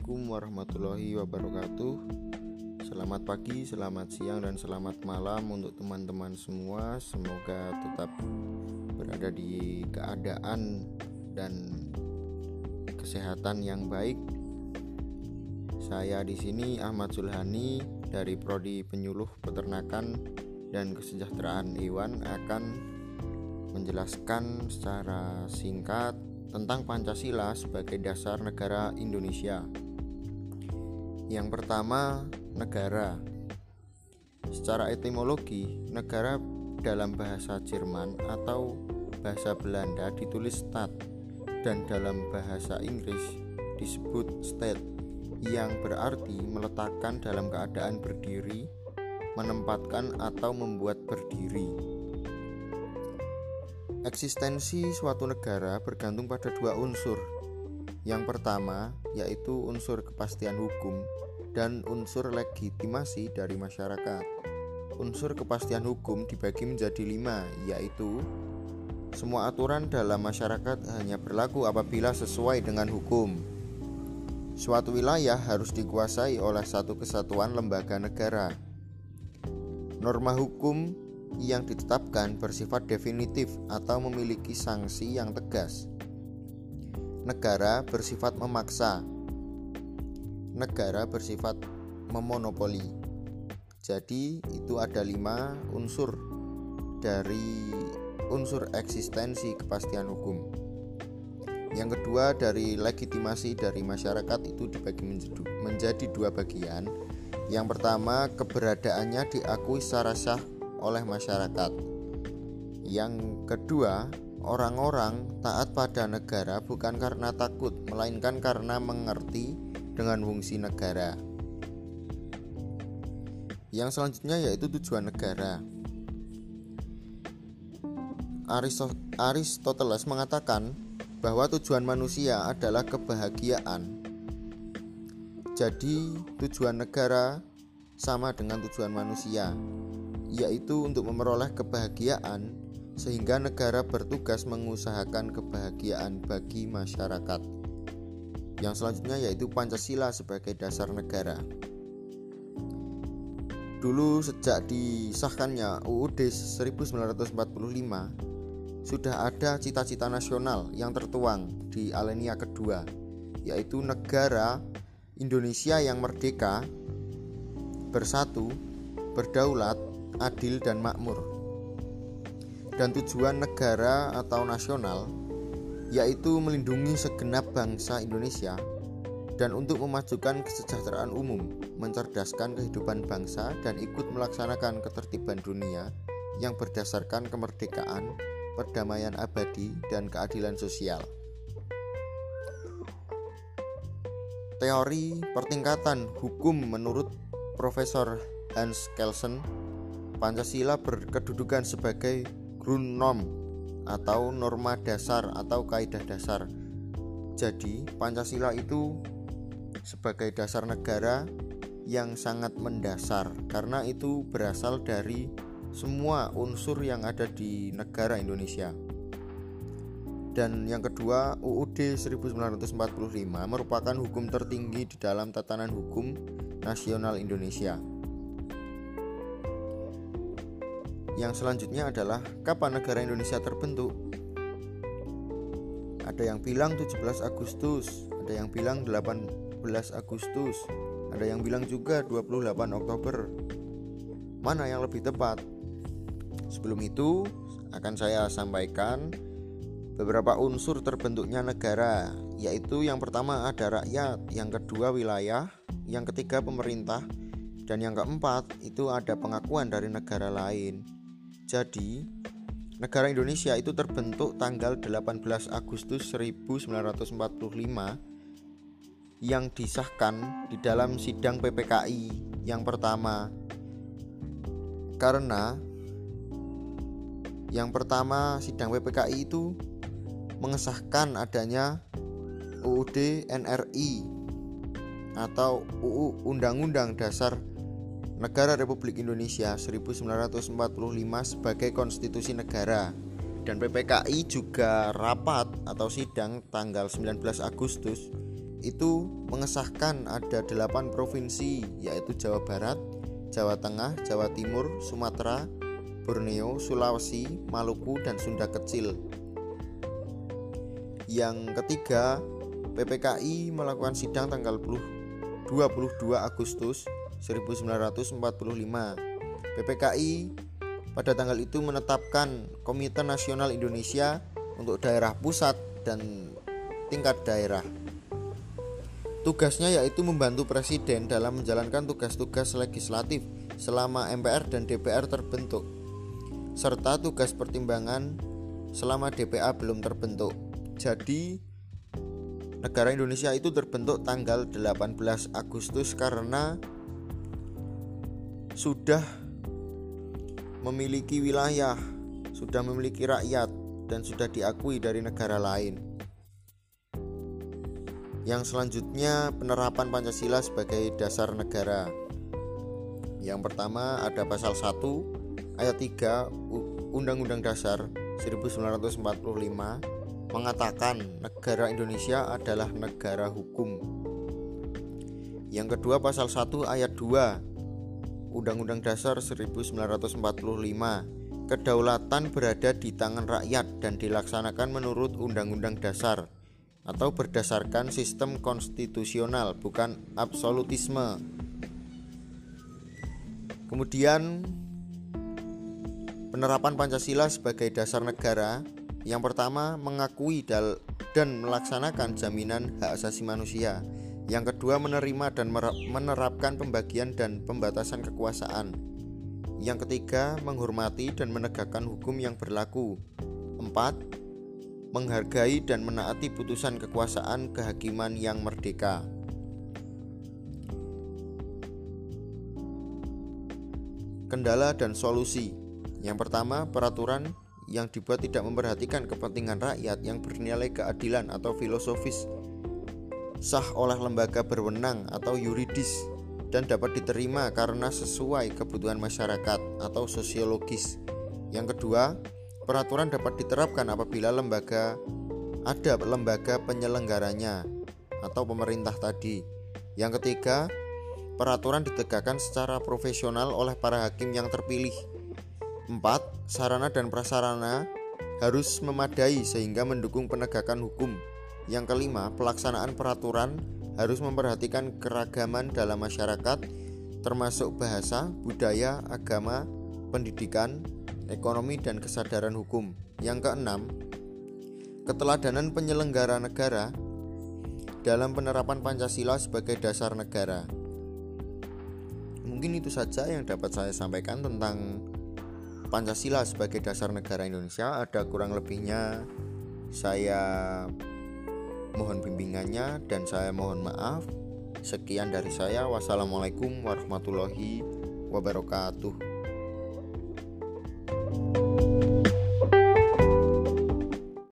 Assalamualaikum warahmatullahi wabarakatuh. Selamat pagi, selamat siang, dan selamat malam untuk teman-teman semua. Semoga tetap berada di keadaan dan kesehatan yang baik. Saya di sini Ahmad Sulhani dari Prodi Penyuluh Peternakan dan Kesejahteraan Hewan akan menjelaskan secara singkat tentang Pancasila sebagai dasar negara Indonesia. Yang pertama, negara. Secara etimologi, negara dalam bahasa Jerman atau bahasa Belanda ditulis stat dan dalam bahasa Inggris disebut state yang berarti meletakkan dalam keadaan berdiri, menempatkan atau membuat berdiri. Eksistensi suatu negara bergantung pada dua unsur. Yang pertama yaitu unsur kepastian hukum dan unsur legitimasi dari masyarakat. Unsur kepastian hukum dibagi menjadi lima, yaitu semua aturan dalam masyarakat hanya berlaku apabila sesuai dengan hukum. Suatu wilayah harus dikuasai oleh satu kesatuan lembaga negara. Norma hukum yang ditetapkan bersifat definitif atau memiliki sanksi yang tegas. Negara bersifat memaksa. Negara bersifat memonopoli. Jadi itu ada lima unsur dari unsur eksistensi kepastian hukum. Yang kedua dari legitimasi dari masyarakat itu dibagi menjadi dua bagian. Yang pertama keberadaannya diakui secara sah oleh masyarakat. Yang kedua, orang-orang taat pada negara bukan karena takut, melainkan karena mengerti dengan fungsi negara. Yang selanjutnya yaitu tujuan negara. Aristoteles mengatakan bahwa tujuan manusia adalah kebahagiaan. Jadi, tujuan negara sama dengan tujuan manusia yaitu untuk memperoleh kebahagiaan, sehingga negara bertugas mengusahakan kebahagiaan bagi masyarakat. Yang selanjutnya yaitu Pancasila sebagai dasar negara. Dulu sejak disahkannya UUD 1945 sudah ada cita-cita nasional yang tertuang di alinea kedua yaitu negara Indonesia yang merdeka, bersatu, berdaulat, adil dan makmur. Dan tujuan negara atau nasional yaitu melindungi segenap bangsa Indonesia dan untuk memajukan kesejahteraan umum, mencerdaskan kehidupan bangsa dan ikut melaksanakan ketertiban dunia yang berdasarkan kemerdekaan, perdamaian abadi dan keadilan sosial. Teori pertingkatan hukum menurut Profesor Hans Kelsen Pancasila berkedudukan sebagai Grundnorm atau norma dasar atau kaidah dasar. Jadi, Pancasila itu sebagai dasar negara yang sangat mendasar karena itu berasal dari semua unsur yang ada di negara Indonesia. Dan yang kedua, UUD 1945 merupakan hukum tertinggi di dalam tatanan hukum nasional Indonesia. Yang selanjutnya adalah kapan negara Indonesia terbentuk? Ada yang bilang 17 Agustus, ada yang bilang 18 Agustus, ada yang bilang juga 28 Oktober. Mana yang lebih tepat? Sebelum itu, akan saya sampaikan beberapa unsur terbentuknya negara, yaitu yang pertama ada rakyat, yang kedua wilayah, yang ketiga pemerintah, dan yang keempat itu ada pengakuan dari negara lain. Jadi, negara Indonesia itu terbentuk tanggal 18 Agustus 1945 yang disahkan di dalam sidang PPKI yang pertama. Karena yang pertama sidang PPKI itu mengesahkan adanya UUD NRI atau UU Undang-Undang Dasar Negara Republik Indonesia 1945 sebagai konstitusi negara dan PPKI juga rapat atau sidang tanggal 19 Agustus itu mengesahkan ada delapan provinsi yaitu Jawa Barat, Jawa Tengah, Jawa Timur, Sumatera, Borneo, Sulawesi, Maluku, dan Sunda Kecil. Yang ketiga, PPKI melakukan sidang tanggal 22 Agustus 1945. PPKI pada tanggal itu menetapkan Komite Nasional Indonesia untuk daerah pusat dan tingkat daerah. Tugasnya yaitu membantu presiden dalam menjalankan tugas-tugas legislatif selama MPR dan DPR terbentuk, serta tugas pertimbangan selama DPA belum terbentuk. Jadi, negara Indonesia itu terbentuk tanggal 18 Agustus karena sudah memiliki wilayah, sudah memiliki rakyat, dan sudah diakui dari negara lain. Yang selanjutnya penerapan Pancasila sebagai dasar negara. Yang pertama ada pasal 1 ayat 3 Undang-Undang Dasar 1945 mengatakan negara Indonesia adalah negara hukum. Yang kedua pasal 1 ayat 2 Undang-Undang Dasar 1945 Kedaulatan berada di tangan rakyat dan dilaksanakan menurut Undang-Undang Dasar atau berdasarkan sistem konstitusional, bukan absolutisme. Kemudian penerapan Pancasila sebagai dasar negara yang pertama mengakui dan melaksanakan jaminan hak asasi manusia. Yang kedua menerima dan menerapkan pembagian dan pembatasan kekuasaan. Yang ketiga menghormati dan menegakkan hukum yang berlaku. Empat menghargai dan menaati putusan kekuasaan kehakiman yang merdeka. Kendala dan solusi. Yang pertama, peraturan yang dibuat tidak memperhatikan kepentingan rakyat yang bernilai keadilan atau filosofis sah oleh lembaga berwenang atau yuridis dan dapat diterima karena sesuai kebutuhan masyarakat atau sosiologis. Yang kedua, Peraturan dapat diterapkan apabila lembaga ada lembaga penyelenggaranya atau pemerintah tadi. Yang ketiga, peraturan ditegakkan secara profesional oleh para hakim yang terpilih. Empat, sarana dan prasarana harus memadai sehingga mendukung penegakan hukum. Yang kelima, pelaksanaan peraturan harus memperhatikan keragaman dalam masyarakat termasuk bahasa, budaya, agama, pendidikan, ekonomi dan kesadaran hukum. Yang keenam, keteladanan penyelenggara negara dalam penerapan Pancasila sebagai dasar negara. Mungkin itu saja yang dapat saya sampaikan tentang Pancasila sebagai dasar negara Indonesia. Ada kurang lebihnya saya mohon bimbingannya dan saya mohon maaf. Sekian dari saya. Wassalamualaikum warahmatullahi wabarakatuh.